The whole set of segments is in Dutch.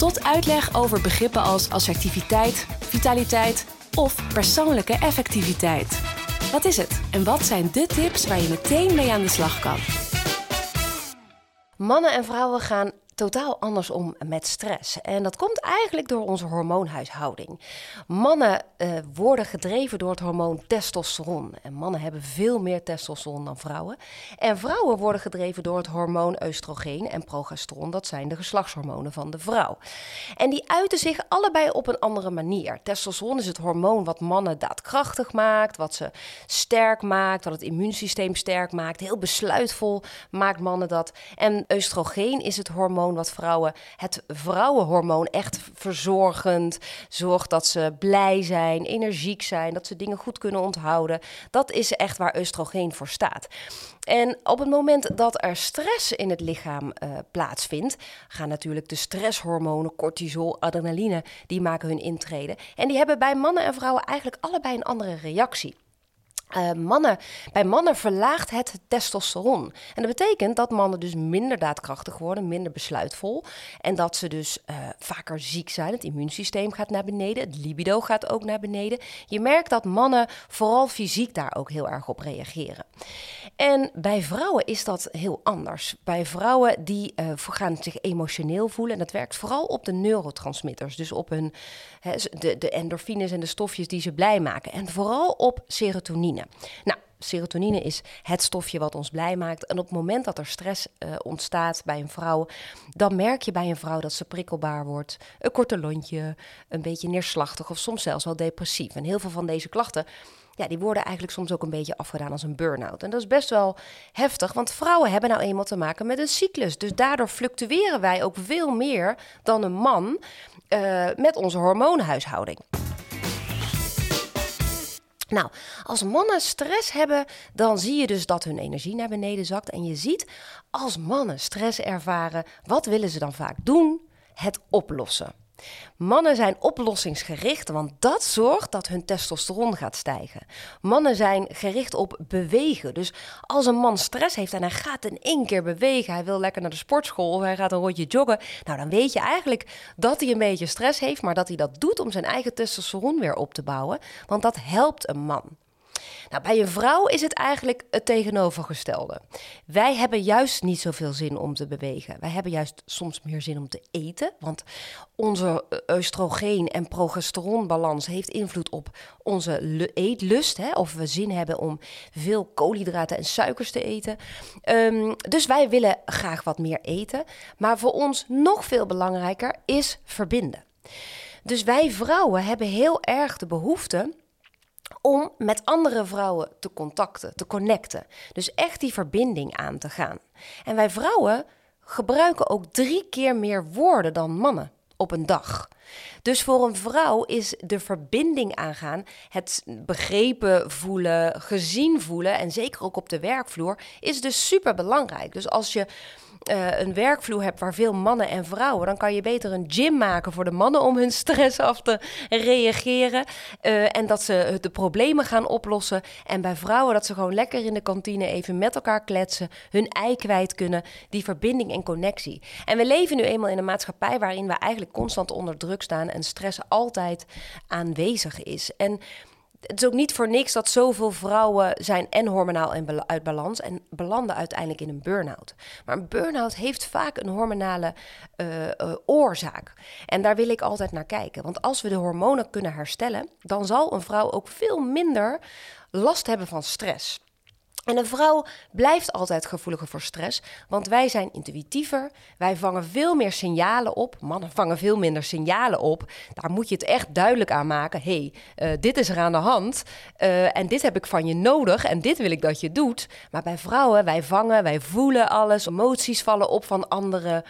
tot uitleg over begrippen als assertiviteit, vitaliteit of persoonlijke effectiviteit. Wat is het en wat zijn de tips waar je meteen mee aan de slag kan? Mannen en vrouwen gaan totaal anders om met stress. En dat komt eigenlijk door onze hormoonhuishouding. Mannen uh, worden gedreven door het hormoon testosteron. En mannen hebben veel meer testosteron dan vrouwen. En vrouwen worden gedreven door het hormoon oestrogeen en progesteron. Dat zijn de geslachtshormonen van de vrouw. En die uiten zich allebei op een andere manier. Testosteron is het hormoon wat mannen daadkrachtig maakt, wat ze sterk maakt, wat het immuunsysteem sterk maakt. Heel besluitvol maakt mannen dat. En oestrogeen is het hormoon wat vrouwen, het vrouwenhormoon, echt verzorgend. Zorgt dat ze blij zijn, energiek zijn, dat ze dingen goed kunnen onthouden. Dat is echt waar oestrogeen voor staat. En op het moment dat er stress in het lichaam uh, plaatsvindt, gaan natuurlijk de stresshormonen, cortisol, adrenaline, die maken hun intrede. En die hebben bij mannen en vrouwen eigenlijk allebei een andere reactie. Uh, mannen, bij mannen verlaagt het testosteron. En dat betekent dat mannen dus minder daadkrachtig worden, minder besluitvol. En dat ze dus uh, vaker ziek zijn. Het immuunsysteem gaat naar beneden, het libido gaat ook naar beneden. Je merkt dat mannen vooral fysiek daar ook heel erg op reageren. En bij vrouwen is dat heel anders. Bij vrouwen die uh, gaan zich emotioneel voelen. En dat werkt vooral op de neurotransmitters. Dus op hun, de, de endorfines en de stofjes die ze blij maken. En vooral op serotonine. Nou, serotonine is het stofje wat ons blij maakt. En op het moment dat er stress uh, ontstaat bij een vrouw, dan merk je bij een vrouw dat ze prikkelbaar wordt, een korte lontje, een beetje neerslachtig of soms zelfs wel depressief. En heel veel van deze klachten. Ja, die worden eigenlijk soms ook een beetje afgedaan als een burn-out. En dat is best wel heftig, want vrouwen hebben nou eenmaal te maken met een cyclus. Dus daardoor fluctueren wij ook veel meer dan een man uh, met onze hormoonhuishouding. Nou, als mannen stress hebben, dan zie je dus dat hun energie naar beneden zakt. En je ziet, als mannen stress ervaren, wat willen ze dan vaak doen? Het oplossen. Mannen zijn oplossingsgericht, want dat zorgt dat hun testosteron gaat stijgen. Mannen zijn gericht op bewegen. Dus als een man stress heeft en hij gaat in één keer bewegen, hij wil lekker naar de sportschool of hij gaat een rondje joggen, nou dan weet je eigenlijk dat hij een beetje stress heeft, maar dat hij dat doet om zijn eigen testosteron weer op te bouwen, want dat helpt een man. Nou, bij een vrouw is het eigenlijk het tegenovergestelde. Wij hebben juist niet zoveel zin om te bewegen. Wij hebben juist soms meer zin om te eten. Want onze oestrogeen- en progesteronbalans heeft invloed op onze eetlust. Hè, of we zin hebben om veel koolhydraten en suikers te eten. Um, dus wij willen graag wat meer eten. Maar voor ons nog veel belangrijker is verbinden. Dus wij vrouwen hebben heel erg de behoefte om met andere vrouwen te contacten, te connecten. Dus echt die verbinding aan te gaan. En wij vrouwen gebruiken ook drie keer meer woorden dan mannen op een dag. Dus voor een vrouw is de verbinding aangaan, het begrepen voelen, gezien voelen en zeker ook op de werkvloer, is dus super belangrijk. Dus als je uh, een werkvloer hebt waar veel mannen en vrouwen, dan kan je beter een gym maken voor de mannen om hun stress af te reageren. Uh, en dat ze de problemen gaan oplossen. En bij vrouwen dat ze gewoon lekker in de kantine even met elkaar kletsen, hun ei kwijt kunnen, die verbinding en connectie. En we leven nu eenmaal in een maatschappij waarin we eigenlijk constant onder druk staan en stress altijd aanwezig is. En het is ook niet voor niks dat zoveel vrouwen zijn en hormonaal uit balans en belanden uiteindelijk in een burn-out. Maar een burn-out heeft vaak een hormonale uh, uh, oorzaak. En daar wil ik altijd naar kijken. Want als we de hormonen kunnen herstellen, dan zal een vrouw ook veel minder last hebben van stress. En een vrouw blijft altijd gevoeliger voor stress, want wij zijn intuïtiever, wij vangen veel meer signalen op. Mannen vangen veel minder signalen op. Daar moet je het echt duidelijk aan maken. hey, uh, dit is er aan de hand uh, en dit heb ik van je nodig en dit wil ik dat je doet. Maar bij vrouwen, wij vangen, wij voelen alles, emoties vallen op van anderen.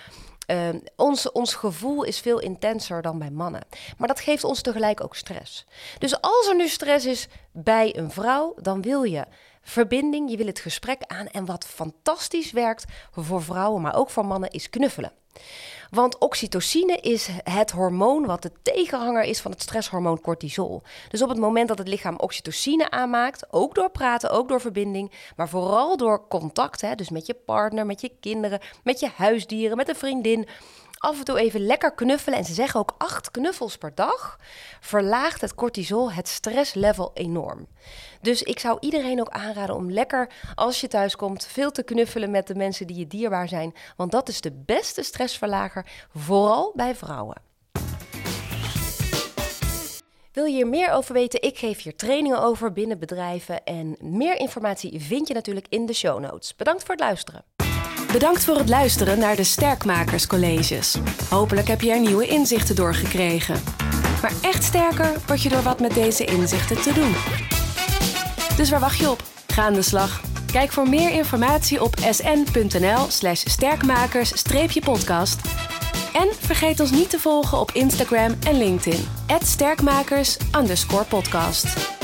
Ehm, ons, ons gevoel is veel intenser dan bij mannen. Maar dat geeft ons tegelijk ook stress. Dus als er nu stress is bij een vrouw, dan wil je verbinding, je wil het gesprek aan. En wat fantastisch werkt voor vrouwen, maar ook voor mannen, is knuffelen. Want oxytocine is het hormoon wat de tegenhanger is van het stresshormoon cortisol. Dus op het moment dat het lichaam oxytocine aanmaakt, ook door praten, ook door verbinding, maar vooral door contact, hè, dus met je partner, met je kinderen, met je huisdieren, met een vriendin, af en toe even lekker knuffelen. En ze zeggen ook acht knuffels per dag verlaagt het cortisol, het stresslevel enorm. Dus ik zou iedereen ook aanraden om lekker, als je thuis komt, veel te knuffelen met de mensen die je dierbaar zijn. Want dat is de beste stressverlager, vooral bij vrouwen. Wil je hier meer over weten? Ik geef hier trainingen over binnen bedrijven. En meer informatie vind je natuurlijk in de show notes. Bedankt voor het luisteren. Bedankt voor het luisteren naar de Sterkmakerscolleges. Hopelijk heb je er nieuwe inzichten door gekregen. Maar echt sterker word je door wat met deze inzichten te doen. Dus waar wacht je op? Ga aan de slag. Kijk voor meer informatie op sn.nl/slash sterkmakers-podcast. En vergeet ons niet te volgen op Instagram en LinkedIn. @sterkmakers_podcast.